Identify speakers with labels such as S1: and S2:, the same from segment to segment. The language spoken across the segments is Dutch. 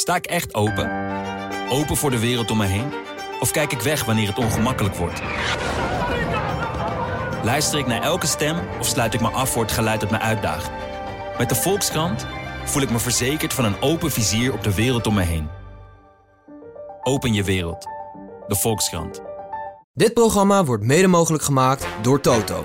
S1: Sta ik echt open? Open voor de wereld om me heen? Of kijk ik weg wanneer het ongemakkelijk wordt? Luister ik naar elke stem of sluit ik me af voor het geluid dat me uitdaagt? Met de Volkskrant voel ik me verzekerd van een open vizier op de wereld om me heen. Open je wereld. De Volkskrant.
S2: Dit programma wordt mede mogelijk gemaakt door Toto.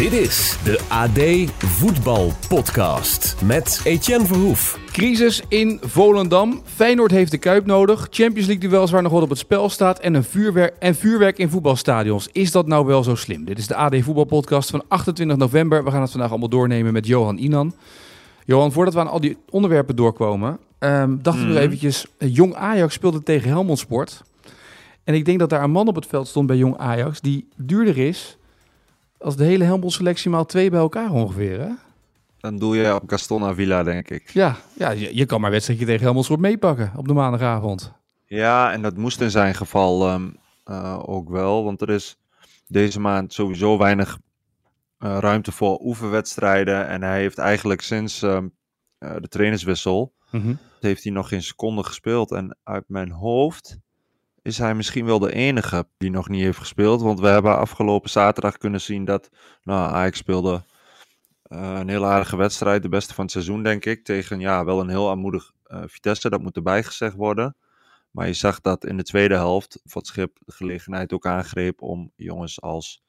S3: Dit is de AD Voetbal Podcast met Etienne Verhoef.
S4: Crisis in Volendam. Feyenoord heeft de Kuip nodig. Champions League duels waar nog wat op het spel staat. En, een vuurwerk, en vuurwerk in voetbalstadions. Is dat nou wel zo slim? Dit is de AD Voetbal Podcast van 28 november. We gaan het vandaag allemaal doornemen met Johan Inan. Johan, voordat we aan al die onderwerpen doorkomen... Um, dachten we nog eventjes... Jong Ajax speelde tegen Helmond Sport. En ik denk dat daar een man op het veld stond bij Jong Ajax... die duurder is als de hele Helmond selectie maal twee bij elkaar ongeveer, hè?
S5: Dan doe je op Gaston Avila, denk ik.
S4: Ja, ja je, je kan maar wedstrijdje tegen Helmond Sport meepakken op de maandagavond.
S5: Ja, en dat moest in zijn geval um, uh, ook wel. Want er is deze maand sowieso weinig uh, ruimte voor oefenwedstrijden. En hij heeft eigenlijk sinds um, uh, de trainerswissel... Mm -hmm. heeft hij nog geen seconde gespeeld. En uit mijn hoofd is hij misschien wel de enige die nog niet heeft gespeeld. Want we hebben afgelopen zaterdag kunnen zien dat nou, Ajax speelde uh, een heel aardige wedstrijd. De beste van het seizoen, denk ik. Tegen ja, wel een heel armoedig uh, Vitesse. Dat moet erbij gezegd worden. Maar je zag dat in de tweede helft van het schip de gelegenheid ook aangreep om jongens als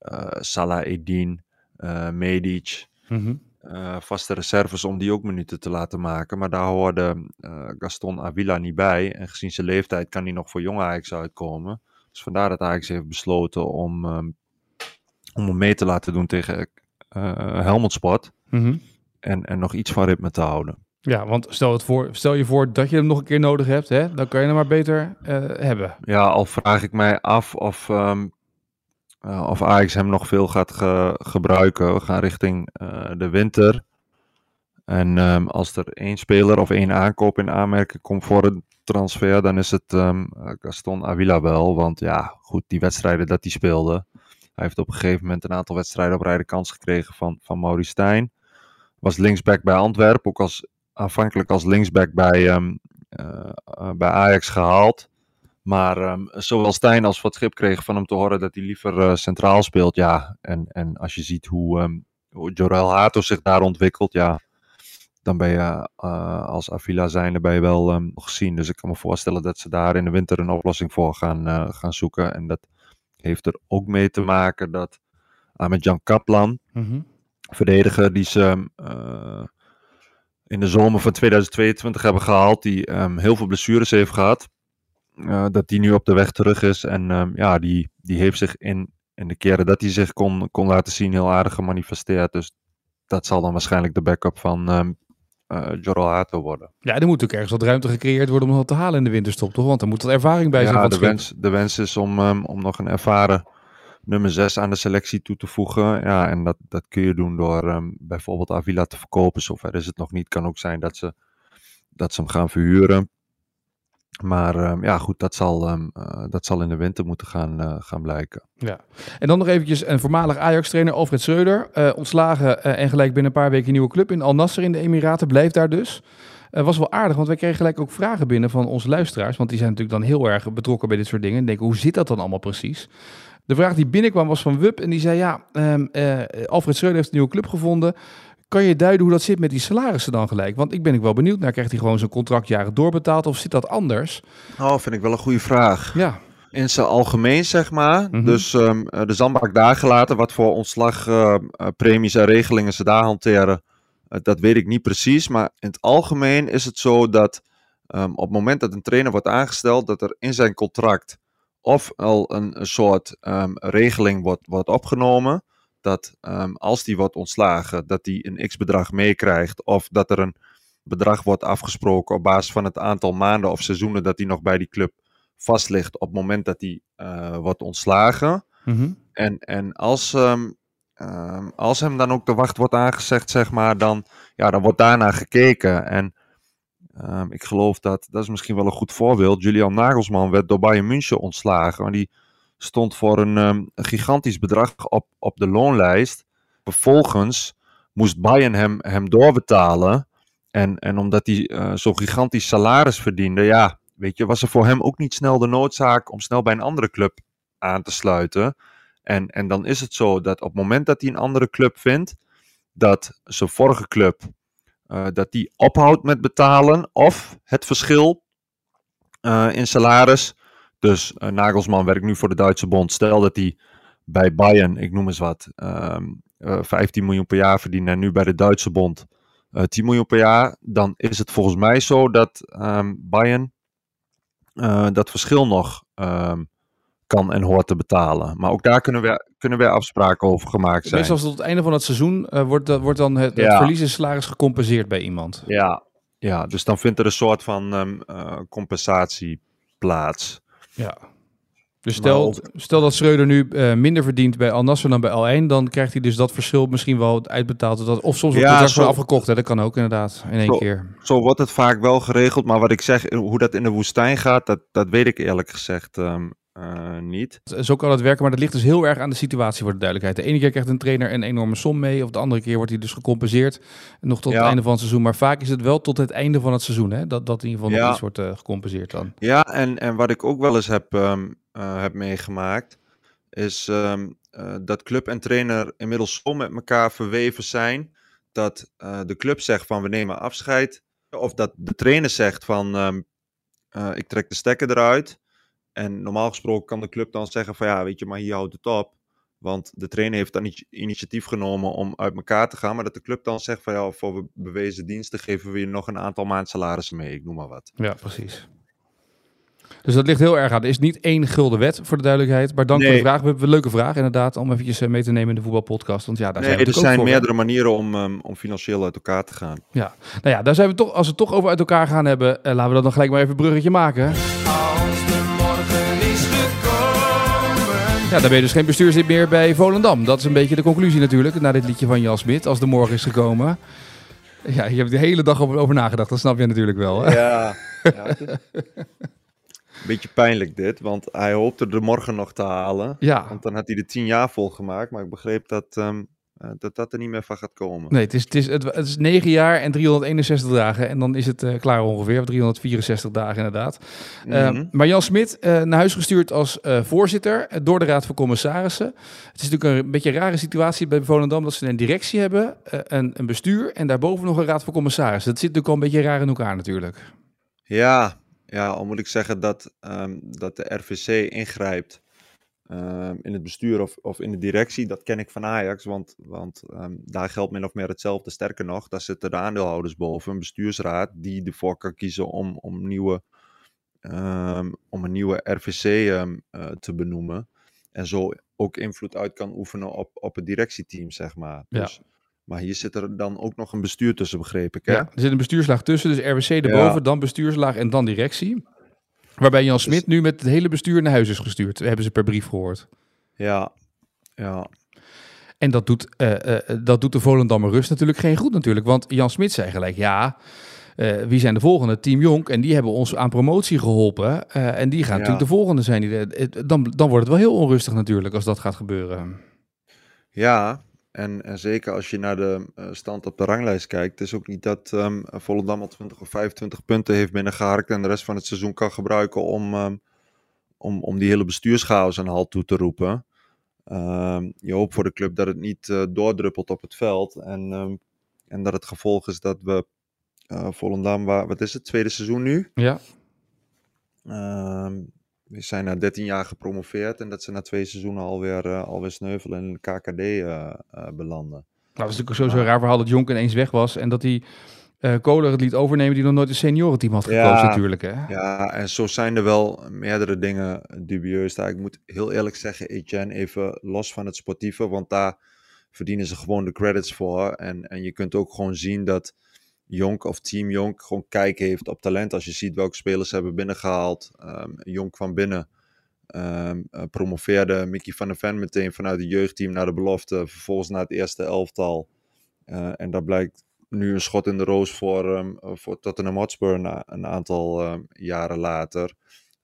S5: uh, Salah Edin, Medic, -hmm. Uh, vaste reserves om die ook minuten te laten maken. Maar daar hoorde uh, Gaston Avila niet bij. En gezien zijn leeftijd kan hij nog voor jong Ajax uitkomen. Dus vandaar dat Ajax heeft besloten om, um, om hem mee te laten doen tegen uh, Helmond Sport. Mm -hmm. en, en nog iets van ritme te houden.
S4: Ja, want stel, het voor, stel je voor dat je hem nog een keer nodig hebt. Hè? Dan kan je hem maar beter hebben.
S5: Ja, al vraag ik mij af of... Um, uh, of Ajax hem nog veel gaat ge gebruiken. We gaan richting uh, de winter. En um, als er één speler of één aankoop in aanmerking komt voor een transfer, dan is het um, Gaston Avila wel. Want ja, goed, die wedstrijden dat hij speelde. Hij heeft op een gegeven moment een aantal wedstrijden op rij de kans gekregen van, van Maurice. Was linksback bij Antwerpen, ook als, aanvankelijk als linksback bij, um, uh, bij Ajax gehaald. Maar um, zowel Stijn als Wat Schip kregen van hem te horen dat hij liever uh, centraal speelt. Ja, en, en als je ziet hoe, um, hoe Jorel Hato zich daar ontwikkelt, ja, dan ben je uh, als Avila zijnde ben je wel um, gezien. Dus ik kan me voorstellen dat ze daar in de winter een oplossing voor gaan, uh, gaan zoeken. En dat heeft er ook mee te maken dat Ahmed Jan Kaplan, mm -hmm. verdediger, die ze in de zomer van 2022 hebben gehaald, die heel veel blessures heeft gehad. Uh, dat die nu op de weg terug is. En um, ja, die, die heeft zich in, in de keren dat hij zich kon, kon laten zien heel aardig gemanifesteerd. Dus dat zal dan waarschijnlijk de backup van um, uh, Hato worden.
S4: Ja, er moet ook ergens wat ruimte gecreëerd worden om dat te halen in de winterstop, toch? Want er moet wat ervaring bij zijn.
S5: Ja, de wens, de wens is om, um, om nog een ervaren nummer 6 aan de selectie toe te voegen. Ja, en dat, dat kun je doen door um, bijvoorbeeld Avila te verkopen. Zover is het nog niet. Kan ook zijn dat ze, dat ze hem gaan verhuren. Maar um, ja, goed, dat zal, um, uh, dat zal in de winter moeten gaan, uh, gaan blijken.
S4: Ja, en dan nog eventjes een voormalig Ajax-trainer, Alfred Schreuder. Uh, ontslagen en gelijk binnen een paar weken een nieuwe club in Al Nasser in de Emiraten. Blijft daar dus. was wel aardig, want wij kregen gelijk ook vragen binnen van onze luisteraars. Want die zijn natuurlijk dan heel erg betrokken bij dit soort dingen. En denken, hoe zit dat dan allemaal precies? De vraag die binnenkwam was van Wup. En die zei, ja, um, Alfred Schreuder heeft een nieuwe club gevonden. Kan je duiden hoe dat zit met die salarissen dan gelijk? Want ik ben ik wel benieuwd naar. Krijgt hij gewoon zijn contractjaren doorbetaald of zit dat anders?
S5: Oh, vind ik wel een goede vraag.
S4: Ja.
S5: In zijn algemeen, zeg maar. Mm -hmm. Dus um, de zandbak daar gelaten. Wat voor ontslagpremies uh, en regelingen ze daar hanteren. Uh, dat weet ik niet precies. Maar in het algemeen is het zo dat um, op het moment dat een trainer wordt aangesteld. Dat er in zijn contract of al een, een soort um, regeling wordt, wordt opgenomen dat um, als die wordt ontslagen, dat die een x-bedrag meekrijgt. Of dat er een bedrag wordt afgesproken op basis van het aantal maanden of seizoenen dat hij nog bij die club vast ligt op het moment dat hij uh, wordt ontslagen. Mm -hmm. En, en als, um, um, als hem dan ook de wacht wordt aangezegd, zeg maar, dan, ja, dan wordt daarna gekeken. En ik geloof dat, dat is misschien wel een goed voorbeeld, Julian Nagelsman werd door Bayern München ontslagen. Want die stond voor een, een gigantisch bedrag op, op de loonlijst. Vervolgens moest Bayern hem, hem doorbetalen. En, en omdat hij uh, zo'n gigantisch salaris verdiende, ja, weet je, was er voor hem ook niet snel de noodzaak om snel bij een andere club aan te sluiten. En, en dan is het zo dat op het moment dat hij een andere club vindt, dat zijn vorige club, uh, dat die ophoudt met betalen of het verschil uh, in salaris. Dus uh, Nagelsman werkt nu voor de Duitse bond. Stel dat hij bij Bayern, ik noem eens wat, um, 15 miljoen per jaar verdient en nu bij de Duitse bond 10 miljoen per jaar. Dan is het volgens mij zo dat um, Bayern dat verschil nog um, kan en hoort te betalen. Maar ook daar kunnen we, kunnen weer afspraken over gemaakt zijn.
S4: Meestal tot het einde van het seizoen wordt, uh, wordt dan het, ja. het verlies in salaris gecompenseerd bij iemand.
S5: Ja, ja dus dan vindt er een soort van compensatie plaats.
S4: Ja. Dus stel, stel dat Schreuder nu uh, minder verdient bij Al Nassr dan bij L1, dan krijgt hij dus dat verschil misschien wel uitbetaald. Dat, of soms wordt ja, het zo, afgekocht, hè? dat kan ook inderdaad in één
S5: zo,
S4: keer.
S5: Zo wordt het vaak wel geregeld, maar wat ik zeg, hoe dat in de woestijn gaat, dat, dat weet ik eerlijk gezegd um, uh, niet.
S4: Zo kan het werken, maar dat ligt dus heel erg aan de situatie voor de duidelijkheid. De ene keer krijgt een trainer een enorme som mee, of de andere keer wordt hij dus gecompenseerd. Nog tot ja. het einde van het seizoen. Maar vaak is het wel tot het einde van het seizoen, hè? Dat, dat in ieder geval ja. nog iets wordt uh, gecompenseerd dan.
S5: Ja, en, en wat ik ook wel eens heb, um, uh, heb meegemaakt, is um, dat club en trainer inmiddels zo met elkaar verweven zijn, dat de club zegt van we nemen afscheid, of dat de trainer zegt van um, ik trek de stekker eruit. En normaal gesproken kan de club dan zeggen van ja, weet je, maar hier houdt het op. Want de trainer heeft dan initiatief genomen om uit elkaar te gaan. Maar dat de club dan zegt van ja, voor bewezen diensten geven we je nog een aantal maand salarissen mee. Ik noem maar wat.
S4: Ja, precies. Dus dat ligt heel erg aan. Er is niet één gulden wet voor de duidelijkheid. Maar dank nee. voor de vraag. We hebben een leuke vraag inderdaad. Om eventjes mee te nemen in de voetbalpodcast. Want ja, daar
S5: nee,
S4: zijn we
S5: er zijn
S4: voor,
S5: meerdere manieren om, um, om financieel uit elkaar te gaan.
S4: Ja, nou ja, daar zijn we toch, als we het toch over uit elkaar gaan hebben. Uh, laten we dat dan gelijk maar even een bruggetje maken. Ja, dan ben je dus geen bestuurslid meer bij Volendam. Dat is een beetje de conclusie natuurlijk, na dit liedje van Jan Smit, als de morgen is gekomen. Ja, je hebt de hele dag over, over nagedacht, dat snap je natuurlijk wel. Hè?
S5: Ja, ja een beetje pijnlijk dit, want hij hoopte de morgen nog te halen.
S4: Ja.
S5: Want dan had hij de tien jaar volgemaakt, maar ik begreep dat um, dat, dat er niet meer van gaat komen.
S4: Nee, het is, het is, het, het is 9 jaar en 361 dagen en dan is het uh, klaar ongeveer, of 364 dagen inderdaad. Mm -hmm. uh, maar Jan Smit, uh, naar huis gestuurd als voorzitter door de Raad van Commissarissen. Het is natuurlijk een beetje een rare situatie bij Volendam dat ze een directie hebben, een, een bestuur en daarboven nog een Raad van Commissarissen. Dat zit natuurlijk al een beetje raar in elkaar natuurlijk.
S5: Ja, ja al moet ik zeggen dat, um, dat de RVC ingrijpt. Um, in het bestuur of, of in de directie, dat ken ik van Ajax, want, want um, daar geldt min of meer hetzelfde. Sterker nog, daar zitten de aandeelhouders boven, een bestuursraad die ervoor kan kiezen om, om, nieuwe, um, om een nieuwe RVC uh, te benoemen. En zo ook invloed uit kan oefenen op, op het directieteam, zeg maar. Dus,
S4: ja.
S5: Maar hier zit er dan ook nog een bestuur tussen, begreep ik. Hè?
S4: Ja, er zit een bestuurslaag tussen, dus RWC erboven, ja. dan bestuurslaag en dan directie. Waarbij Jan Smit nu met het hele bestuur naar huis is gestuurd. Hebben ze per brief gehoord.
S5: Ja, ja.
S4: En dat doet, uh, uh, dat doet de Volendammer Rust natuurlijk geen goed natuurlijk. Want Jan Smit zei gelijk, ja, uh, wie zijn de volgende? Team Jonk. En die hebben ons aan promotie geholpen. en die gaan ja. natuurlijk de volgende zijn. Die dan, dan wordt het wel heel onrustig natuurlijk als dat gaat gebeuren.
S5: Ja, en, en, zeker als je naar de uh, stand op de ranglijst kijkt, is ook niet dat um, Volendam al 20 of 25 punten heeft binnengeharkt en de rest van het seizoen kan gebruiken om, um, om, om die hele bestuurschaos een halt toe te roepen. Um, je hoopt voor de club dat het niet uh, doordruppelt op het veld en, en dat het gevolg is dat we uh, Volendam, waar, wat is het, tweede seizoen nu?
S4: Ja.
S5: We zijn na 13 jaar gepromoveerd en dat ze na twee seizoenen alweer, uh, alweer sneuvelen en in de KKD uh, uh, belanden.
S4: Nou, dat is natuurlijk sowieso een raar verhaal dat Jonk ineens weg was en dat hij uh, Kohler het liet overnemen die nog nooit een seniorenteam had gekozen ja, natuurlijk. Hè?
S5: Ja, en zo zijn er wel meerdere dingen dubieus. Daar, ik moet heel eerlijk zeggen, Etienne, even los van het sportieve, want daar verdienen ze gewoon de credits voor. En, en je kunt ook gewoon zien dat Jonk of Team Jonk gewoon kijk heeft op talent. Als je ziet welke spelers ze hebben binnengehaald. Um, Jonk van binnen um, uh, promoveerde Mickey van der Ven meteen vanuit het jeugdteam naar de belofte. Vervolgens naar het eerste elftal. Uh, en dat blijkt nu een schot in de roos voor, um, voor Tottenham Hotspur na, een aantal um, jaren later.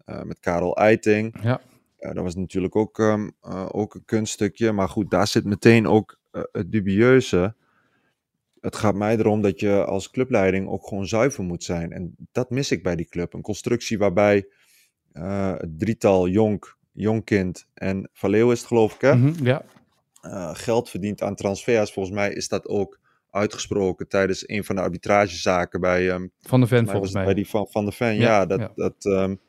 S5: Uh, met Karel Eiting.
S4: Ja.
S5: Uh, dat was natuurlijk ook, ook een kunststukje. Maar goed, daar zit meteen ook het dubieuze. Het gaat mij erom dat je als clubleiding ook gewoon zuiver moet zijn. En dat mis ik bij die club. Een constructie waarbij uh, het drietal Jonk, Jonkind en Valleeuw is het geloof ik hè?
S4: Mhm, ja.
S5: Uh, geld verdient aan transfers. Volgens mij is dat ook uitgesproken tijdens een van de arbitragezaken bij... Um,
S4: van de Ven volgens mij.
S5: Bij die van, van de Ven, ja. ja dat, ja. dat um,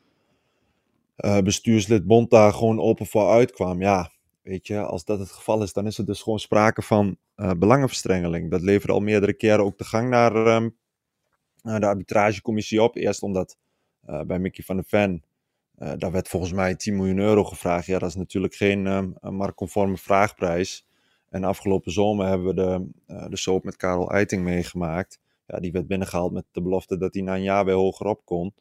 S5: uh, bestuurslid Bond daar gewoon open voor uitkwam. Ja, weet je, als dat het geval is, dan is er dus gewoon sprake van uh, belangenverstrengeling. Dat leverde al meerdere keren ook de gang naar um, de arbitragecommissie op. Eerst omdat uh, bij Mickey van der Ven, daar werd volgens mij 10 miljoen euro gevraagd. Ja, dat is natuurlijk geen um, marktconforme vraagprijs. En afgelopen zomer hebben we de, de soap met Karel Eiting meegemaakt. Ja, die werd binnengehaald met de belofte dat hij na een jaar weer hogerop kon.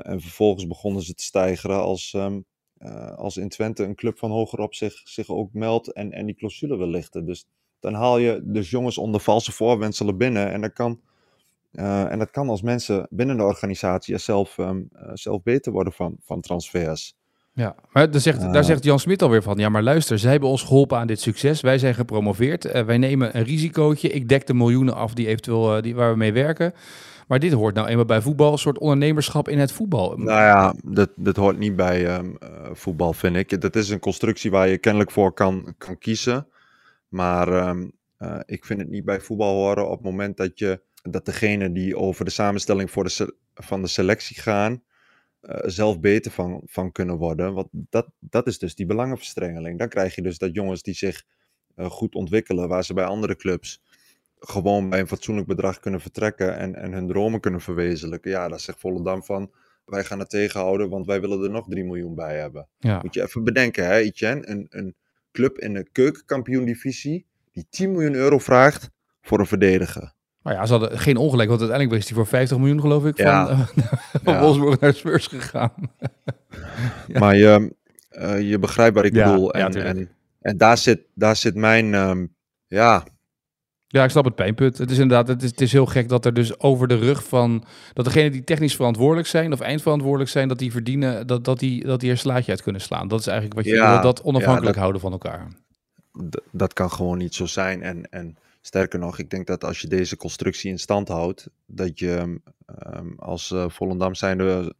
S5: en vervolgens begonnen ze te stijgeren als, um, uh, als in Twente een club van hogerop zich, zich ook meldt en, en die clausule wil lichten. Dus dan haal je dus jongens onder valse voorwenselen binnen. En dat kan, uh, en dat kan als mensen binnen de organisatie zelf, um, uh, zelf beter worden van, van transfers.
S4: Ja, maar daar zegt, daar zegt Jan Smit alweer van. Ja, maar luister, zij hebben ons geholpen aan dit succes. Wij zijn gepromoveerd. Uh, wij nemen een risicootje. Ik dek de miljoenen af die eventueel die, waar we mee werken. Maar dit hoort nou eenmaal bij voetbal, een soort ondernemerschap in het voetbal.
S5: Nou ja, dat, dat hoort niet bij um, uh, voetbal, vind ik. Dat is een constructie waar je kennelijk voor kan, kan kiezen. Maar um, uh, ik vind het niet bij voetbal horen op het moment dat, je, dat degene die over de samenstelling voor de van de selectie gaan, uh, zelf beter van, van kunnen worden. Want dat, dat is dus die belangenverstrengeling. Dan krijg je dus dat jongens die zich goed ontwikkelen, waar ze bij andere clubs gewoon bij een fatsoenlijk bedrag kunnen vertrekken en, en hun dromen kunnen verwezenlijken. Ja, dat zegt Volendam van, wij gaan het tegenhouden, want wij willen er nog 3 miljoen bij hebben.
S4: Ja.
S5: Moet je even bedenken, hè, Etienne, een, een club in de keukenkampioen-divisie die 10 miljoen euro vraagt voor een verdediger.
S4: Maar ja, ze hadden geen ongelijk, want uiteindelijk was hij voor 50 miljoen, geloof ik, ja. van, uh, van ja. Wolfsburg naar Spurs gegaan.
S5: ja. Maar je, uh, je begrijpt wat ik bedoel. En, en, en, daar, zit, daar zit mijn, um, ja,
S4: ja, ik snap het pijnpunt. Het is inderdaad, het is, het is heel gek dat er dus over de rug van dat degenen die technisch verantwoordelijk zijn of eindverantwoordelijk zijn, dat die verdienen dat, dat, die, dat die er slaatje uit kunnen slaan. Dat is eigenlijk wat je ja, wil, dat onafhankelijk ja, dat, houden van elkaar.
S5: Dat kan gewoon niet zo zijn. En, en sterker nog, ik denk dat als je deze constructie in stand houdt, dat je um, als uh, Volendam zijnde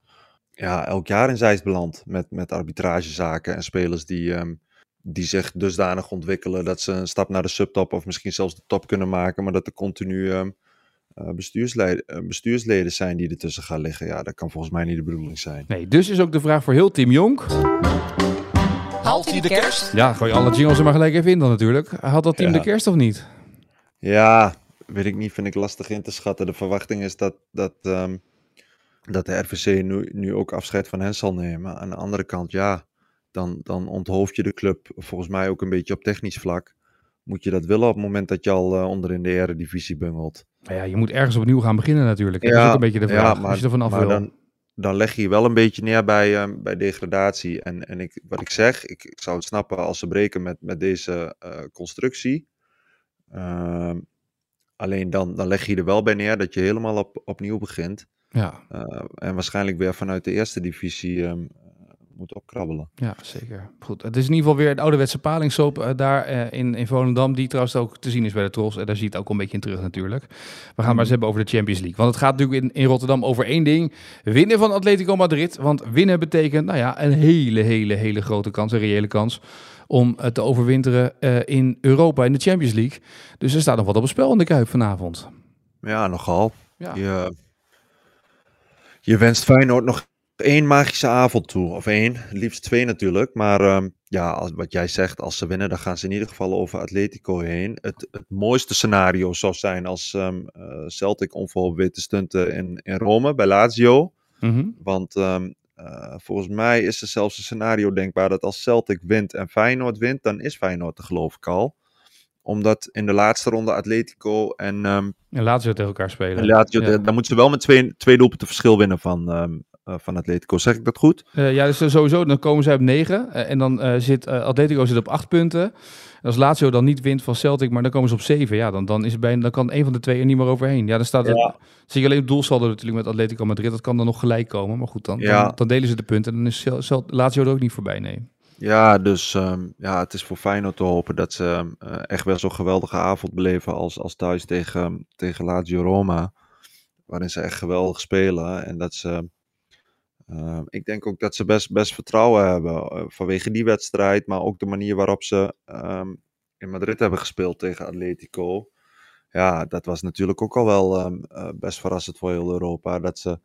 S5: ja, elk jaar in Zeist belandt met, met arbitragezaken en spelers die. Um, die zich dusdanig ontwikkelen dat ze een stap naar de subtop of misschien zelfs de top kunnen maken, maar dat er continu uh, bestuursleden, bestuursleden zijn die ertussen gaan liggen. Ja, dat kan volgens mij niet de bedoeling zijn.
S4: Nee, dus is ook de vraag voor heel Team Jonk.
S2: Haalt hij de kerst?
S4: Ja, gooi alle jingles er maar gelijk even in dan natuurlijk. Haalt dat team ja. de kerst of niet?
S5: Ja, weet ik niet, vind ik lastig in te schatten. De verwachting is dat, dat, um, dat de RVC nu, nu ook afscheid van hen zal nemen. Aan de andere kant, ja, dan, dan onthoofd je de club volgens mij ook een beetje op technisch vlak. Moet je dat willen op het moment dat je al uh, onder in de eredivisie bungelt?
S4: Nou ja, je moet ergens opnieuw gaan beginnen natuurlijk. Ja, dat is ook een beetje de vraag, ja,
S5: maar,
S4: als je ervan af wil.
S5: Dan, dan leg je je wel een beetje neer bij, uh, bij degradatie. En, en ik, wat ik zeg, ik, ik, zou het snappen als ze breken met, met deze uh, constructie. Ehm, alleen dan, dan leg je er wel bij neer dat je helemaal op, opnieuw begint.
S4: Ja.
S5: en waarschijnlijk weer vanuit de eerste divisie um, moet opkrabbelen.
S4: Ja, zeker. Goed. Het is in ieder geval weer het ouderwetse palingsoop uh, daar uh, in, in Volendam, die trouwens ook te zien is bij de Tros. En daar zie je het ook een beetje in terug natuurlijk. We gaan maar eens hebben over de Champions League. Want het gaat natuurlijk in, in Rotterdam over één ding. Winnen van Atletico Madrid. Want winnen betekent, nou ja, een hele, hele, hele grote kans, een reële kans om te overwinteren uh, in Europa in de Champions League. Dus er staat nog wat op het spel in de Kuip vanavond.
S5: Ja, nogal. Ja. Je, je wenst Feyenoord nog één magische avond toe. Of één, liefst twee natuurlijk. Maar um, ja, als, wat jij zegt, als ze winnen, dan gaan ze in ieder geval over Atletico heen. Het, het mooiste scenario zou zijn als um, uh, Celtic onverhoopt weet te stunten in, in Rome, bij Lazio.
S4: Mm -hmm.
S5: Want um, uh, volgens mij is er zelfs een scenario denkbaar dat als Celtic wint en Feyenoord wint, dan is Feyenoord er geloof ik al omdat in de laatste ronde Atletico en... Um,
S4: en Lazio tegen elkaar spelen.
S5: Lazio, ja. Dan moeten ze wel met twee, twee doelpunten verschil winnen van, um, van Atletico. Zeg ik dat goed?
S4: Uh, ja, dus sowieso, dan komen zij op 9. Uh, en dan zit Atletico zit op 8 punten. En als Lazio dan niet wint van Celtic, maar dan komen ze op 7. Ja, dan, dan, is het dan kan een van de twee er niet meer overheen. Ja, dan staat het, ja. zie je alleen het doelsaldo natuurlijk met Atletico Madrid. Dat kan dan nog gelijk komen. Maar goed, dan, ja. dan, dan, delen ze de punten. En dan is Lazio er ook niet voorbij, nee.
S5: Ja, dus ehm, ja, het is voor Feyenoord te hopen dat ze eh, echt wel zo'n geweldige avond beleven als, als thuis tegen, tegen Lazio Roma. Waarin ze echt geweldig spelen. En dat ze, ehm, ik denk ook dat ze best, best vertrouwen hebben eh, vanwege die wedstrijd. Maar ook de manier waarop ze ehm, in Madrid hebben gespeeld tegen Atletico. Ja, dat was natuurlijk ook al wel eh, best verrassend voor heel Europa. Dat ze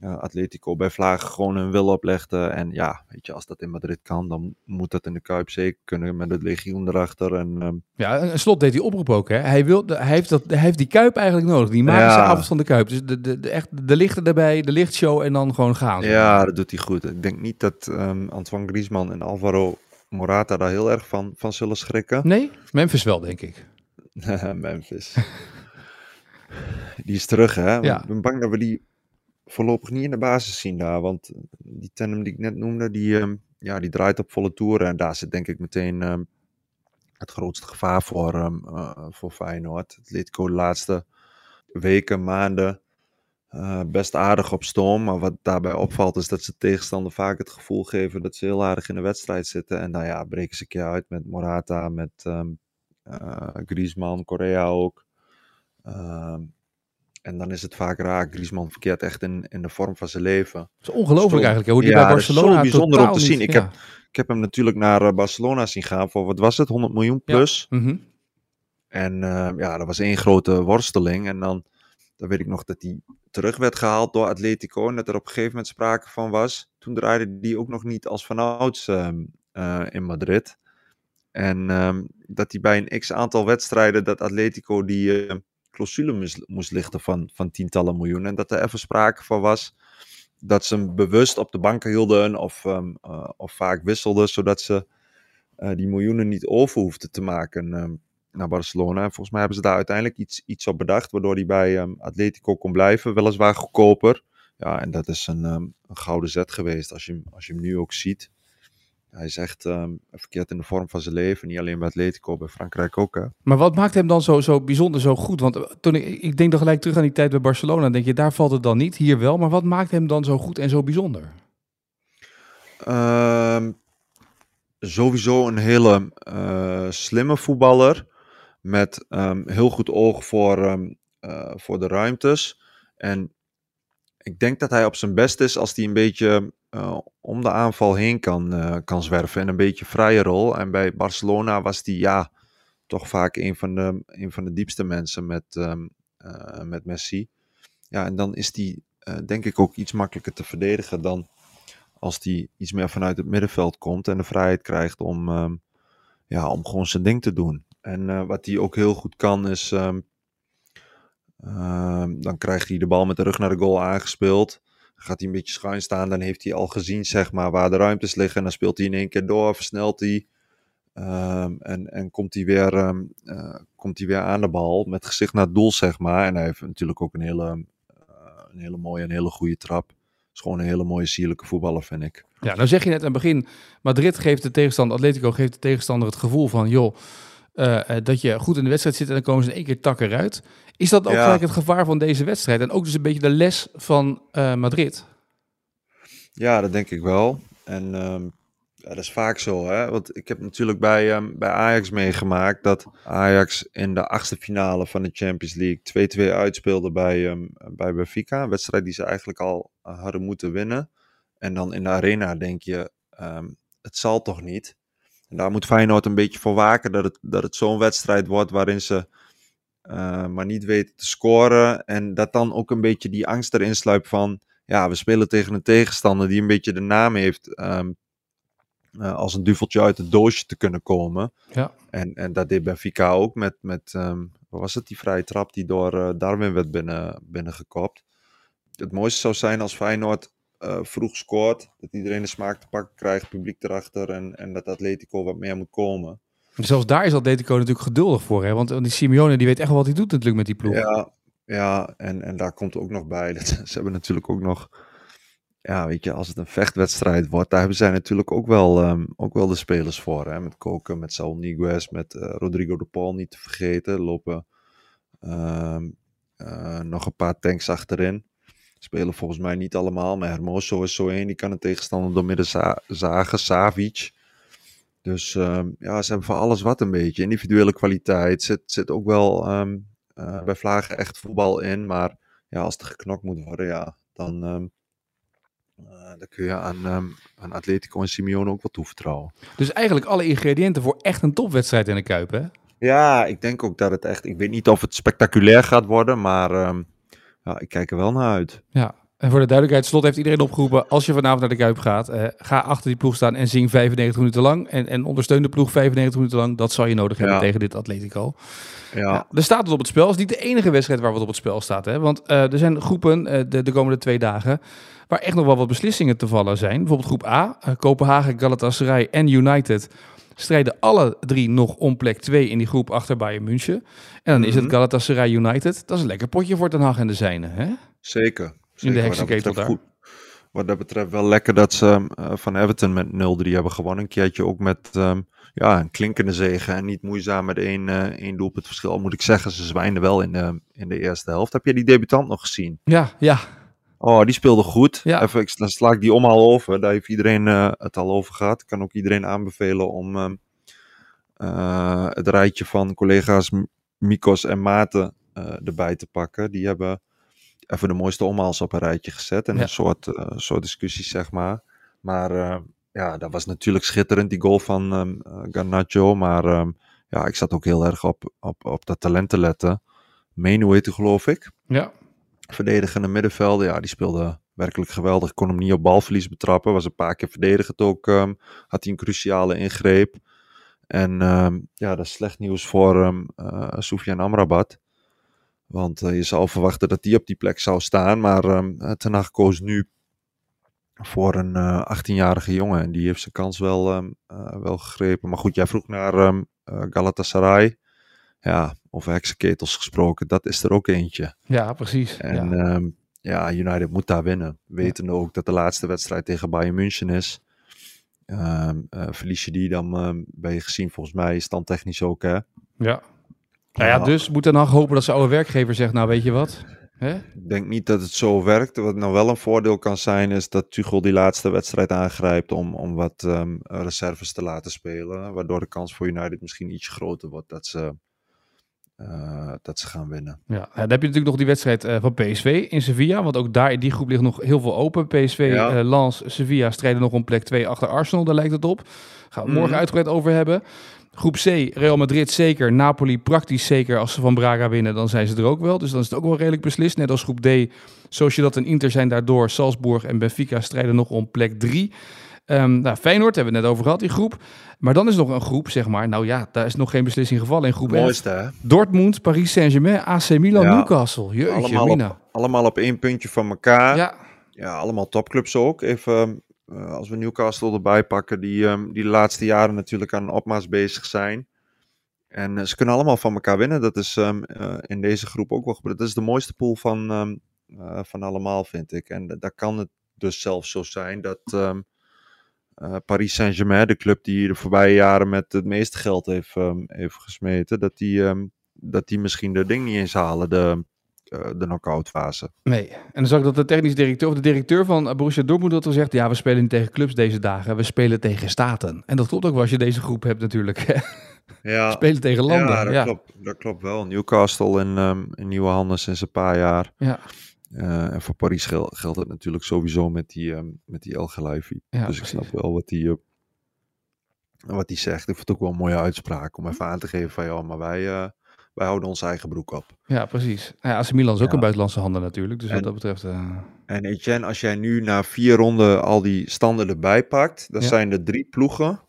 S5: Atletico bij Vlagen gewoon hun wil oplegde. En ja, weet je, als dat in Madrid kan, dan moet dat in de Kuip zeker kunnen met het legioen erachter. En, um...
S4: Ja, een slot deed hij oproep ook. Hè? Hij, wil, hij, heeft dat, hij heeft die Kuip eigenlijk nodig, die magische ja. avond van de Kuip. Dus de, de, de, echt, de lichten erbij, de lichtshow en dan gewoon gaan.
S5: Ja, dat doet hij goed. Ik denk niet dat um, Antoine Griezmann en Alvaro Morata daar heel erg van, van zullen schrikken.
S4: Nee, Memphis wel, denk ik.
S5: Memphis. die is terug, hè?
S4: Ja.
S5: Ik ben bang dat we die voorlopig niet in de basis zien daar. Want die tandem die ik net noemde, die, um, ja, die draait op volle toeren. En daar zit denk ik meteen um, het grootste gevaar voor, um, uh, voor Feyenoord. Atletico de laatste weken, maanden uh, best aardig op stoom. Maar wat daarbij opvalt is dat ze tegenstander vaak het gevoel geven dat ze heel aardig in de wedstrijd zitten. En nou ja, breken ze een keer uit met Morata, met uh, Griezmann, Correa ook. En dan is het vaak raar. Griezmann verkeert echt in, in de vorm van zijn leven.
S4: Het is ongelooflijk eigenlijk, hoe die ja, bij Barcelona
S5: is zo bijzonder om te zien.
S4: Niet,
S5: ik,
S4: ja.
S5: heb, ik heb hem natuurlijk naar Barcelona zien gaan voor, wat was het, 100 miljoen plus.
S4: Ja. Mm -hmm.
S5: En uh, ja, dat was één grote worsteling. En dan, dan weet ik nog dat hij terug werd gehaald door Atletico. En dat er op een gegeven moment sprake van was. Toen draaide die ook nog niet als vanouds uh, uh, in Madrid. En um, dat hij bij een x aantal wedstrijden dat Atletico die clausule moest, moest lichten van, van tientallen miljoenen. En dat er even sprake van was dat ze hem bewust op de banken hielden of, um, uh, of vaak wisselden, zodat ze uh, die miljoenen niet over hoefden te maken um, naar Barcelona. En volgens mij hebben ze daar uiteindelijk iets, iets op bedacht, waardoor hij bij um, Atletico kon blijven, weliswaar goedkoper. Ja, en dat is een, een gouden zet geweest als je, als je hem nu ook ziet. Hij is echt um, verkeerd in de vorm van zijn leven. Niet alleen bij Atletico, bij Frankrijk ook. Hè.
S4: Maar wat maakt hem dan zo, zo bijzonder, zo goed? Want toen ik, ik denk dan gelijk terug aan die tijd bij Barcelona. denk je, daar valt het dan niet, hier wel. Maar wat maakt hem dan zo goed en zo bijzonder?
S5: Um, sowieso een hele uh, slimme voetballer. Met um, heel goed oog voor, uh, voor de ruimtes. En ik denk dat hij op zijn best is als hij een beetje uh, om de aanval heen kan, uh, kan zwerven. En een beetje vrije rol. En bij Barcelona was hij ja, toch vaak een van de, een van de diepste mensen met, um, uh, met Messi. Ja, en dan is hij denk ik ook iets makkelijker te verdedigen dan als hij iets meer vanuit het middenveld komt en de vrijheid krijgt om, um, ja, om gewoon zijn ding te doen. En wat hij ook heel goed kan is, um, dan krijgt hij de bal met de rug naar de goal aangespeeld gaat hij een beetje schuin staan, dan heeft hij al gezien zeg maar, waar de ruimtes liggen. En dan speelt hij in één keer door, versnelt hij. Um, en, en komt hij weer, um, uh, komt hij weer aan de bal met gezicht naar het doel, zeg maar. En hij heeft natuurlijk ook een hele, uh, een hele mooie en hele goede trap. is gewoon een hele mooie, sierlijke voetballer, vind ik.
S4: Ja, nou zeg je net aan het begin, Madrid geeft de tegenstander, Atletico geeft de tegenstander het gevoel van, joh, uh, dat je goed in de wedstrijd zit en dan komen ze in één keer takken eruit. Is dat ook ja. gelijk het gevaar van deze wedstrijd? En ook dus een beetje de les van uh, Madrid?
S5: Ja, dat denk ik wel. En um, ja, dat is vaak zo. Hè? Want ik heb natuurlijk bij, um, bij Ajax meegemaakt dat Ajax in de achtste finale van de Champions League 2-2 uitspeelde bij, um, bij Benfica. Een wedstrijd die ze eigenlijk al hadden moeten winnen. En dan in de arena denk je, het zal toch niet. En daar moet Feyenoord een beetje voor waken dat het, dat het zo'n wedstrijd wordt waarin ze uh, maar niet weten te scoren. En dat dan ook een beetje die angst erin sluipt van, ja, we spelen tegen een tegenstander die een beetje de naam heeft um, uh, als een duveltje uit het doosje te kunnen komen.
S4: Ja.
S5: En, en dat deed Benfica ook met, met um, wat was het, die vrije trap die door uh, Darwin werd binnen, binnengekopt. Het mooiste zou zijn als Feyenoord uh, vroeg scoort, dat iedereen de smaak te pakken krijgt, publiek erachter en, en dat Atletico wat meer moet komen.
S4: Zelfs daar is Atletico natuurlijk geduldig voor, hè? Want die Simeone die weet echt wel wat hij doet natuurlijk met die ploeg.
S5: Ja, ja en, en daar komt ook nog bij, dat, ze hebben natuurlijk ook nog, ja weet je, als het een vechtwedstrijd wordt, daar hebben zij natuurlijk ook wel, um, ook wel de spelers voor, hè? Met Koken, met Saul Niguez, met uh, Rodrigo de Paul niet te vergeten, lopen um, uh, nog een paar tanks achterin. Spelen volgens mij niet allemaal, maar Hermoso is zo één. Die kan een tegenstander door midden za zagen. Savic. Dus ehm, ja, ze hebben voor alles wat een beetje. Individuele kwaliteit zit, zit ook wel ehm, eh, bij Vlagen echt voetbal in. Maar ja, als er geknokt moet worden, ja, dan, ehm, eh, dan kun je aan, aan Atletico en Simeone ook wel toevertrouwen.
S4: Dus eigenlijk alle ingrediënten voor echt een topwedstrijd in de Kuip, hè?
S5: Ja, ik denk ook dat het echt. Ik weet niet of het spectaculair gaat worden, maar ja, ik kijk er wel naar uit.
S4: Ja. En voor de duidelijkheid, Slot heeft iedereen opgeroepen, als je vanavond naar de Kuip gaat, eh, ga achter die ploeg staan en zing 95 minuten lang. En, en ondersteun de ploeg 95 minuten lang. Dat zal je nodig hebben
S5: Ja.
S4: tegen dit Atletico.
S5: Ja,
S4: Ja, er staat het op het spel. Het is niet de enige wedstrijd waar wat op het spel staat. Hè? Want eh, er zijn groepen eh, de, de komende twee dagen waar echt nog wel wat beslissingen te vallen zijn. Bijvoorbeeld groep A, Kopenhagen, Galatasaray en United strijden alle drie nog om plek 2 in die groep achter Bayern München. En dan is het
S5: Mhm.
S4: Galatasaray United. Dat is een lekker potje voor Den Haag en de zijnen. Hè?
S5: zeker. zeker. Wat dat
S4: heksenketel daar.
S5: goed. Wat dat betreft wel lekker dat ze eh, van Everton met 0-3 hebben gewonnen. Een keertje ook met ehm, ja, een klinkende zege en niet moeizaam met één, eh één doelpunt verschil. Moet ik zeggen, ze zwijnden wel in de, in de eerste helft. Heb je die debutant nog gezien?
S4: Ja, ja.
S5: Oh, die speelde goed.
S4: Ja.
S5: Even, ik, dan sla ik die om al over. Daar heeft iedereen eh, het al over gehad. Ik kan ook iedereen aanbevelen om ehm, eh, het rijtje van collega's Mikos en Maarten eh, erbij te pakken. Die hebben even de mooiste omhaals op een rijtje gezet. En
S4: Ja.
S5: een soort, soort discussies, zeg maar. Maar ja, dat was natuurlijk schitterend, die goal van eh, Garnacho. Maar ehm, ja, ik zat ook heel erg op, op, op dat talent te letten. Menu heette geloof ik
S4: ja.
S5: Verdedigende middenvelder. Ja, die speelde werkelijk geweldig. Kon hem niet op balverlies betrappen. Was een paar keer verdedigend ook. ehm, had hij een cruciale ingreep. En ehm, ja, dat is slecht nieuws voor um, Soufiane Amrabat. Want eh, je zou verwachten dat die op die plek zou staan. Maar ehm Ten Hag koos nu voor een eh 18-jarige jongen. En die heeft zijn kans wel, wel gegrepen. Maar goed, jij vroeg naar Galatasaray. Ja, over heksenketels gesproken. Dat is er ook eentje.
S4: ja, precies.
S5: En
S4: ja.
S5: ja. ja, United moet daar winnen. Wetende ook dat de laatste wedstrijd tegen Bayern München is. Ehm, eh, verlies je die, dan ehm, ben je gezien volgens mij standtechnisch ook. Hè?
S4: ja. Nou ja,
S5: Ja.
S4: dus moet Haag hopen dat zijn oude werkgever zegt, nou weet je wat? Hè?
S5: Ik denk niet dat het zo werkt. Wat nou wel een voordeel kan zijn, is dat Tuchel die laatste wedstrijd aangrijpt om, om wat ehm, reserves te laten spelen. Waardoor de kans voor United misschien iets groter wordt dat ze, eh, dat ze gaan winnen.
S4: Ja, dan heb je natuurlijk nog die wedstrijd eh, van PSV in Sevilla. Want ook daar in die groep ligt nog heel veel open. PSV,
S5: Ja.
S4: eh, Lens, Sevilla strijden nog om plek 2 achter Arsenal. Daar lijkt het op. Gaan we het morgen
S5: Mhm.
S4: uitgebreid over hebben. Groep C, Real Madrid zeker. Napoli praktisch zeker. Als ze van Braga winnen, dan zijn ze er ook wel. Dus dan is het ook wel redelijk beslist. Net als groep D, Sociedad en Inter zijn daardoor. Salzburg en Benfica strijden nog om plek 3. Ehm nou, Feyenoord hebben we het net over gehad, die groep. Maar dan is nog een groep, zeg maar. Nou ja, daar is nog geen beslissing gevallen in groep.
S5: Mooiste hè?
S4: Dortmund, Paris Saint-Germain, AC Milan,
S5: Ja.
S4: Newcastle. Jeetje,
S5: Allemaal op, allemaal op één puntje van elkaar.
S4: Ja,
S5: Ja, allemaal topclubs ook. Even eh, als we Newcastle erbij pakken, die, ehm, die de laatste jaren natuurlijk aan een opmars bezig zijn. En eh, ze kunnen allemaal van elkaar winnen. Dat is ehm, eh, in deze groep ook wel gebeurd. Dat is de mooiste pool van, van allemaal, vind ik. En da- daar kan het dus zelfs zo zijn dat eh, Paris Saint-Germain, de club die de voorbije jaren met het meeste geld heeft, ehm, heeft gesmeten, dat die, ehm, dat die misschien de ding niet eens halen, de, eh, de knock-out fase.
S4: nee. En dan zag ik dat de technisch directeur, of de directeur van Borussia Dortmund had gezegd... ja, we spelen niet tegen clubs deze dagen, we spelen tegen staten. En dat klopt ook wel als je deze groep hebt natuurlijk.
S5: Ja,
S4: spelen tegen landen.
S5: Ja, dat,
S4: ja.
S5: Klopt, dat klopt wel. Newcastle in, ehm, in nieuwe handen sinds een paar jaar.
S4: Ja.
S5: Eh, en voor Paris gel- geldt het natuurlijk sowieso met die, ehm, met die El Khelaïfi.
S4: Ja,
S5: dus
S4: precies.
S5: ik snap wel wat hij wat die zegt. Ik vind het ook wel een mooie uitspraak om even aan te geven van ja, maar wij, eh, wij houden onze eigen broek op.
S4: Ja, precies. Nou ja, AC Milan is ook
S5: Ja.
S4: een buitenlandse handen natuurlijk. Dus wat
S5: En-
S4: dat betreft... eh,
S5: En Etienne, als jij nu na vier ronden al die standen erbij pakt,
S4: Ja.
S5: zijn er drie ploegen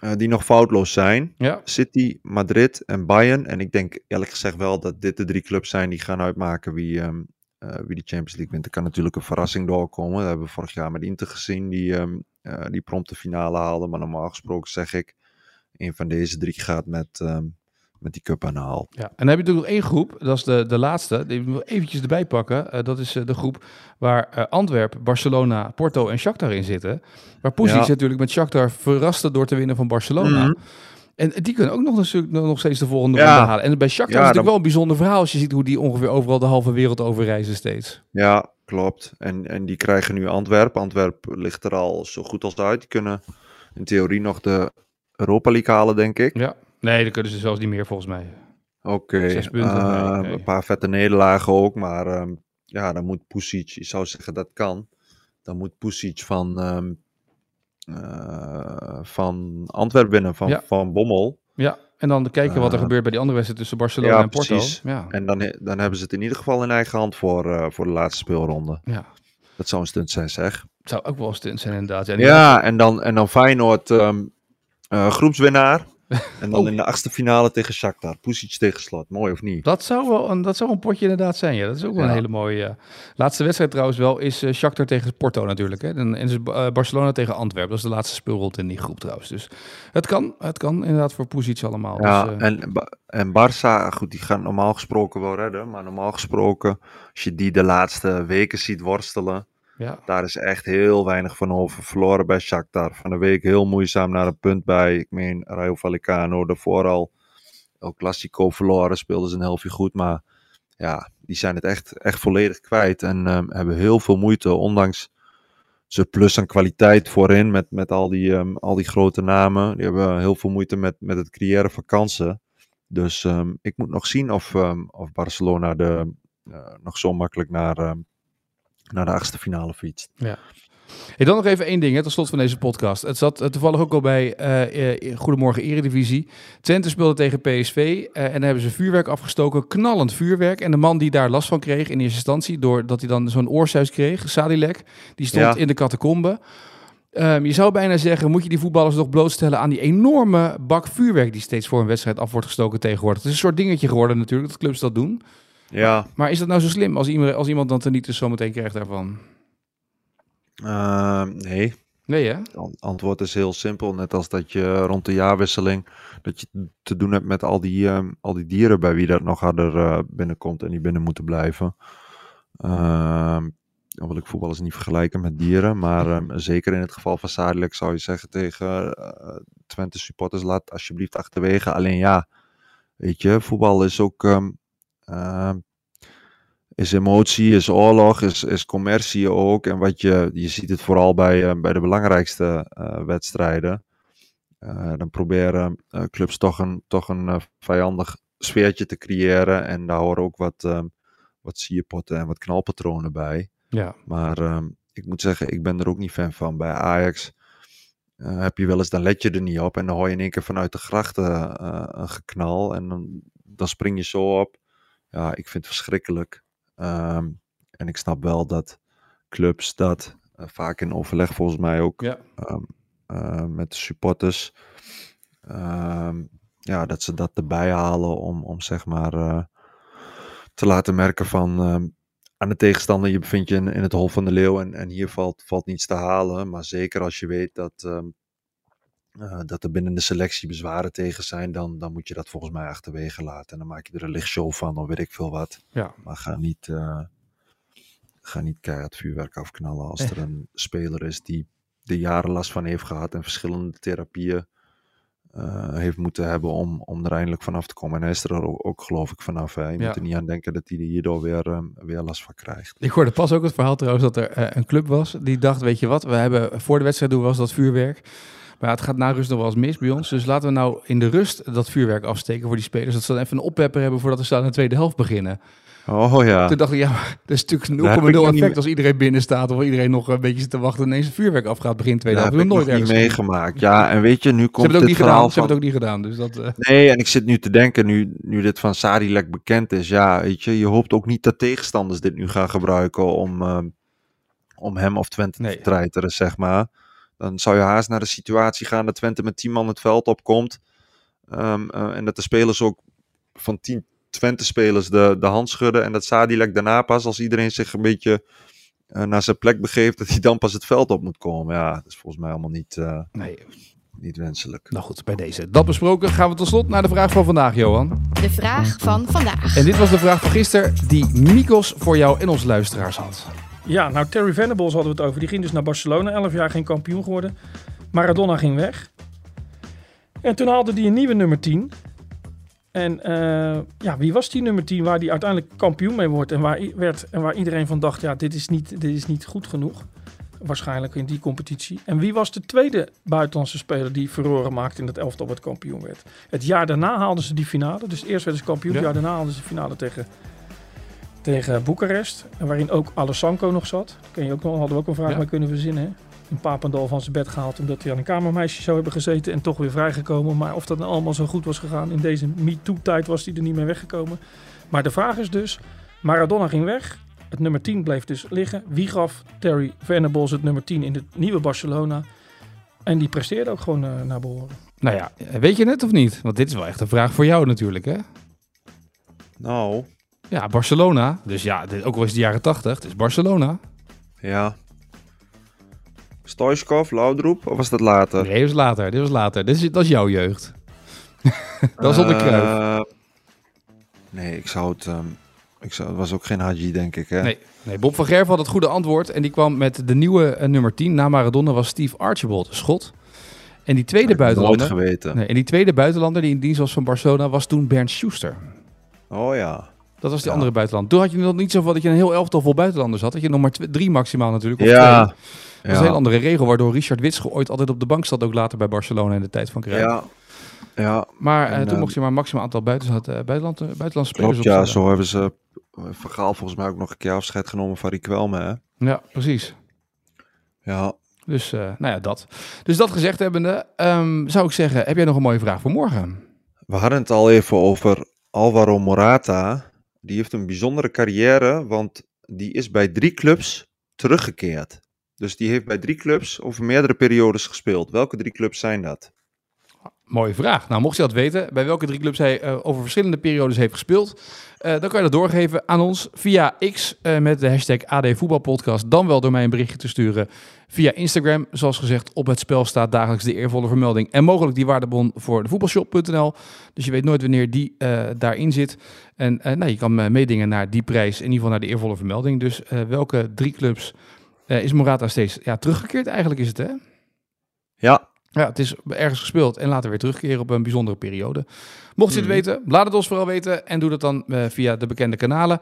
S5: eh, die nog foutloos zijn.
S4: ja,
S5: City, Madrid en Bayern. En ik denk eerlijk gezegd wel dat dit de drie clubs zijn die gaan uitmaken wie, ehm, eh, wie de Champions League wint. Er kan natuurlijk een verrassing doorkomen. Dat hebben we vorig jaar met Inter gezien, die, eh, die prompt de finale haalde. Maar normaal gesproken zeg ik, een van deze drie gaat met, ehm, met die cup aan de haal.
S4: Ja, en dan heb je natuurlijk nog één groep, dat is de, de laatste, die ik eventjes erbij pakken. Eh, dat is de groep waar eh Antwerp, Barcelona, Porto en Shakhtar in zitten. Waar Pusic
S5: Ja.
S4: natuurlijk met Shakhtar verraste door te winnen van Barcelona.
S5: Mhm.
S4: En die kunnen ook nog, een stuk, nog steeds de volgende
S5: Ja.
S4: ronde halen. En bij Shakhtar
S5: Ja,
S4: is het natuurlijk wel een bijzonder verhaal als je ziet hoe die ongeveer overal de halve wereld over reizen steeds.
S5: Ja, klopt. En, en die krijgen nu Antwerpen. Antwerpen ligt er al zo goed als uit. Die kunnen in theorie nog de Europa League halen, denk ik.
S4: Ja. Nee, dan kunnen ze zelfs niet meer volgens mij.
S5: Oké,
S4: punten,
S5: eh,
S4: nee,
S5: een paar vette nederlagen ook, maar ehm, ja, dan moet Pusic, je zou zeggen dat kan, dan moet Pusic van, ehm, eh, van Antwerpen winnen, van,
S4: Ja.
S5: van Bommel.
S4: Ja, en dan kijken wat er
S5: Eh,
S4: gebeurt bij die andere wedstrijd tussen Barcelona
S5: ja,
S4: en Porto.
S5: precies.
S4: Ja,
S5: En dan, dan hebben ze het in ieder geval in eigen hand voor, eh, voor de laatste speelronde.
S4: ja.
S5: Dat zou een stunt zijn, zeg.
S4: Het zou ook wel een stunt zijn inderdaad. Ja,
S5: en dan, en dan Feyenoord ehm, eh, groepswinnaar. En dan
S4: Oh.
S5: in de achtste finale tegen Shakhtar. Pusic tegen Slot. Mooi of niet?
S4: Dat zou, wel een, dat zou een potje inderdaad zijn. Ja, dat is ook wel een hele mooie. laatste wedstrijd trouwens wel is eh Shakhtar tegen Porto natuurlijk. Hè. En, en eh, Barcelona tegen Antwerpen. Dat is de laatste speelrond in die groep trouwens. Dus het kan, het kan inderdaad voor Pusic allemaal.
S5: Ja,
S4: dus, eh,
S5: en, en Barça, goed, die gaan normaal gesproken wel redden. Maar normaal gesproken, als je die de laatste weken ziet worstelen.
S4: Ja.
S5: Daar is echt heel weinig van over. Verloren bij Shakhtar. Van de week heel moeizaam naar een punt bij. Ik meen Rayo Vallecano. Daarvoor al El Clasico verloren. Speelden ze een helftje goed. Maar ja, die zijn het echt, echt volledig kwijt. En ehm, hebben heel veel moeite. Ondanks ze plus aan kwaliteit voorin. Met, met al, die, ehm, al die grote namen. Die hebben heel veel moeite met, met het creëren van kansen. Dus ehm, ik moet nog zien of, of Barcelona de, eh, nog zo makkelijk naar, naar de achtste finale fietst.
S4: Hey, dan nog even één ding, hè, tot slot van deze podcast. Het zat eh, toevallig ook al bij eh, Goedemorgen Eredivisie. Twente speelde tegen PSV en daar hebben ze vuurwerk afgestoken. Knallend vuurwerk. En de man die daar last van kreeg in eerste instantie, doordat hij dan zo'n oorsuis kreeg, Sadilek, die stond
S5: Ja.
S4: in de catacombe. Ehm, je zou bijna zeggen, moet je die voetballers nog blootstellen aan die enorme bak vuurwerk die steeds voor een wedstrijd af wordt gestoken tegenwoordig. Het is een soort dingetje geworden natuurlijk, dat clubs dat doen.
S5: Ja,
S4: Maar is dat nou zo slim als iemand, als iemand dan teniet zometeen krijgt daarvan?
S5: ehm, nee.
S4: Nee hè?
S5: Antwoord is heel simpel. Net als dat je rond de jaarwisseling dat je te doen hebt met al die, ehm, al die dieren bij wie dat nog harder eh, binnenkomt en die binnen moeten blijven. Ehm, dan wil ik voetballers niet vergelijken met dieren, maar zeker in het geval van Sadilek zou je zeggen tegen eh, Twente supporters, laat alsjeblieft achterwege. Alleen ja, weet je, voetbal is ook ehm, is emotie, is oorlog, is, is commercie ook. En wat je, je ziet het vooral bij, eh, bij de belangrijkste eh, wedstrijden. Eh, dan proberen clubs toch een, toch een vijandig sfeertje te creëren. En daar horen ook wat, ehm, wat sierpotten en wat knalpatronen bij.
S4: Ja.
S5: Maar ehm, ik moet zeggen, ik ben er ook niet fan van. Bij Ajax heb je wel eens, dan let je er niet op. En dan hoor je in één keer vanuit de grachten een geknal. En dan, dan spring je zo op. Ja, ik vind het verschrikkelijk. Ehm, en ik snap wel dat clubs dat eh, vaak in overleg volgens mij ook
S4: Ja.
S5: ehm, eh, met de supporters. ehm, ja, dat ze dat erbij halen om, om zeg maar eh, te laten merken van aan de tegenstander, je bevindt je in, in het hol van de leeuw en, en hier valt, valt niets te halen. Maar zeker als je weet dat, eh, dat er binnen de selectie bezwaren tegen zijn, dan, dan moet je dat volgens mij achterwege laten. En dan maak je er een lichtshow van, of weet ik veel wat.
S4: Ja.
S5: Maar ga niet, eh, ga niet keihard vuurwerk afknallen als er een speler is die er jaren last van heeft gehad en verschillende therapieën eh, heeft moeten hebben om, om er eindelijk vanaf te komen. En hij is er ook, ook geloof ik vanaf. Hè. Je
S4: Ja.
S5: moet er niet aan denken dat hij er hierdoor weer, ehm, weer last van krijgt.
S4: Ik hoorde pas ook het verhaal trouwens dat er een club was die dacht, weet je wat, we hebben voor de wedstrijd doen eens dat vuurwerk. Maar het gaat na rust nog wel eens mis bij ons. Dus laten we nou in de rust dat vuurwerk afsteken voor die spelers. Dat ze dan even een oppepper hebben voordat we aan de tweede helft beginnen.
S5: Oh ja.
S4: Toen dacht ik, ja, maar dat is natuurlijk 0,0
S5: Daar heb ik nog
S4: effect
S5: niet-
S4: als iedereen binnen staat. Of iedereen nog een beetje zit te wachten en ineens het vuurwerk afgaat begin tweede
S5: Dat
S4: helft.
S5: heb nog
S4: nooit
S5: niet meegemaakt. Ja, en weet je, nu
S4: Ze
S5: komt
S4: hebben het ook
S5: dit
S4: niet gedaan.
S5: verhaal
S4: Ze hebben het ook niet gedaan. Dus dat, eh,
S5: Nee, en ik zit nu te denken, nu, nu dit van Sadilek bekend is, ja, weet je, je hoopt ook niet dat tegenstanders dit nu gaan gebruiken om, ehm, om hem of Twente
S4: Nee.
S5: te treiteren, zeg maar. Dan zou je haast naar de situatie gaan dat Twente met 10 man het veld opkomt. ehm, eh, en dat de spelers ook van 10 Twente-spelers de, de hand schudden. En dat Sadilek daarna pas, als iedereen zich een beetje eh, naar zijn plek begeeft, dat hij dan pas het veld op moet komen. Ja, dat is volgens mij allemaal niet, eh,
S4: nee,
S5: niet wenselijk.
S4: nou goed, bij deze. Dat besproken gaan we tot slot naar de vraag van vandaag, Johan.
S6: De vraag van vandaag.
S4: En dit was de vraag van gisteren die Mikos voor jou en onze luisteraars had.
S7: Ja, nou Terry Venables hadden we het over. Die ging dus naar Barcelona. 11 jaar geen kampioen geworden. Maradona ging weg. En toen haalde hij een nieuwe nummer 10. En eh, ja, wie was die nummer 10 waar hij uiteindelijk kampioen mee wordt? En waar, werd, en waar iedereen van dacht, ja, dit is niet, dit is niet goed genoeg. waarschijnlijk in die competitie. En wie was de tweede buitenlandse speler die verloren maakte in het elftal wat kampioen werd? Het jaar daarna haalden ze die finale. Dus eerst werden ze kampioen, het
S4: Ja.
S7: jaar daarna haalden ze de finale tegen, tegen Boekarest. Waarin ook Alessanco nog zat. Daar kun je ook nog, hadden we ook een vraag
S4: Ja.
S7: mee kunnen verzinnen. Hè? In Papendal van zijn bed gehaald omdat hij aan een kamermeisje zou hebben gezeten en toch weer vrijgekomen. Maar of dat nou allemaal zo goed was gegaan in deze MeToo-tijd was hij er niet meer weggekomen. Maar de vraag is dus, Maradona ging weg. Het nummer 10 bleef dus liggen. Wie gaf Terry Venables het nummer 10 in het nieuwe Barcelona? En die presteerde ook gewoon eh, naar behoren.
S4: Nou ja, weet je het of niet? Want dit is wel echt een vraag voor jou natuurlijk, hè?
S5: Nou,
S4: Ja, Barcelona. Dus ja, dit, ook al is het de jaren 80, het is Barcelona.
S5: ja. Stoichkov, Laudroep, of was dat later?
S4: Nee, dit was later. Dit was later. Dit is, dat is jouw jeugd. dat was onder Cruijff.
S5: Eh, nee, ik zou het... ehm, ik zou, het was ook geen Hadji, denk ik. Hè?
S4: Nee, nee, Bob van Gerven had het goede antwoord. En die kwam met de nieuwe eh, nummer 10. Na Maradona was Steve Archibald, schot. En die tweede buitenlander...
S5: geweten.
S4: Nee, en die tweede buitenlander die in dienst was van Barcelona was toen Bernd Schuster.
S5: Oh ja.
S4: Dat was die
S5: Ja.
S4: andere buitenland. Toen had je nog niet zo van dat je een heel elftal vol buitenlanders had. Dat je nog maar drie maximaal natuurlijk. Of
S5: Ja.
S4: twee. Dat is
S5: Ja.
S4: een heel andere regel, waardoor Richard Witsche ooit altijd op de bank zat, ook later bij Barcelona in de tijd van Cruijff.
S5: Ja. Ja,
S4: Maar eh,
S5: En,
S4: toen
S5: eh,
S4: mocht je maar een maximaal aantal buitenland, eh, buitenland, eh, buitenlandse spelers
S5: klopt. Ja, zo hebben ze Vergaal volgens mij ook nog een keer afscheid genomen van Riquelme. Hè?
S4: Ja, precies.
S5: Ja.
S4: Dus, nou ja, dat. Dus dat gezegd hebbende, ehm, zou ik zeggen, heb jij nog een mooie vraag voor morgen?
S5: We hadden het al even over Alvaro Morata. Die heeft een bijzondere carrière, want die is bij drie clubs teruggekeerd. Dus die heeft bij drie clubs over meerdere periodes gespeeld. Welke drie clubs zijn dat?
S4: Mooie vraag. Nou, mocht je dat weten, bij welke drie clubs hij eh, over verschillende periodes heeft gespeeld, eh, dan kan je dat doorgeven aan ons via X eh, met de hashtag AD Voetbalpodcast. Dan wel door mij een berichtje te sturen via Instagram. Zoals gezegd, op het spel staat dagelijks de eervolle vermelding en mogelijk die waardebon voor de voetbalshop.nl. Dus je weet nooit wanneer die eh, daarin zit. En nou, je kan meedingen naar die prijs, in ieder geval naar de eervolle vermelding. Dus welke drie clubs is Morata steeds ja, teruggekeerd eigenlijk is het, hè?
S5: Ja,
S4: Ja, het is ergens gespeeld en later weer terugkeren op een bijzondere periode. Mocht je het
S5: Mhm.
S4: weten, laat het ons vooral weten en doe dat dan eh, via de bekende kanalen.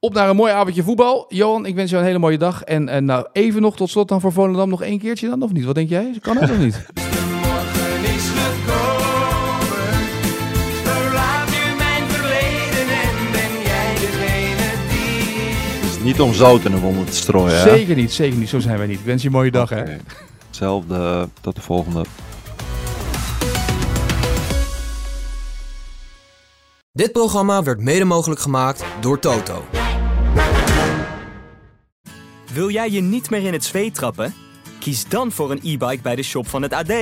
S4: Op naar een mooi avondje voetbal. Johan, ik wens jou een hele mooie dag. En, en nou, even nog tot slot dan voor Volendam nog één keertje dan, of niet? Wat denk jij? Kan het of niet?
S8: Morgen is gekomen. Verlaat nu mijn verleden en ben jij degene die.
S5: het is niet om zout in de wonden te strooien. Hè?
S4: Zeker niet, zeker niet. Zo zijn wij niet. Ik wens je een mooie dag, hè?
S5: Hetzelfde, tot de volgende.
S2: Dit programma werd mede mogelijk gemaakt door Toto.
S9: Wil jij je niet meer in het zweet trappen? Kies dan voor een e-bike bij de shop van het AD.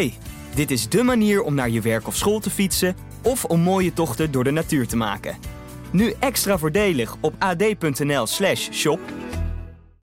S9: Dit is dé manier om naar je werk of school te fietsen of om mooie tochten door de natuur te maken. Nu extra voordelig op ad.nl/shop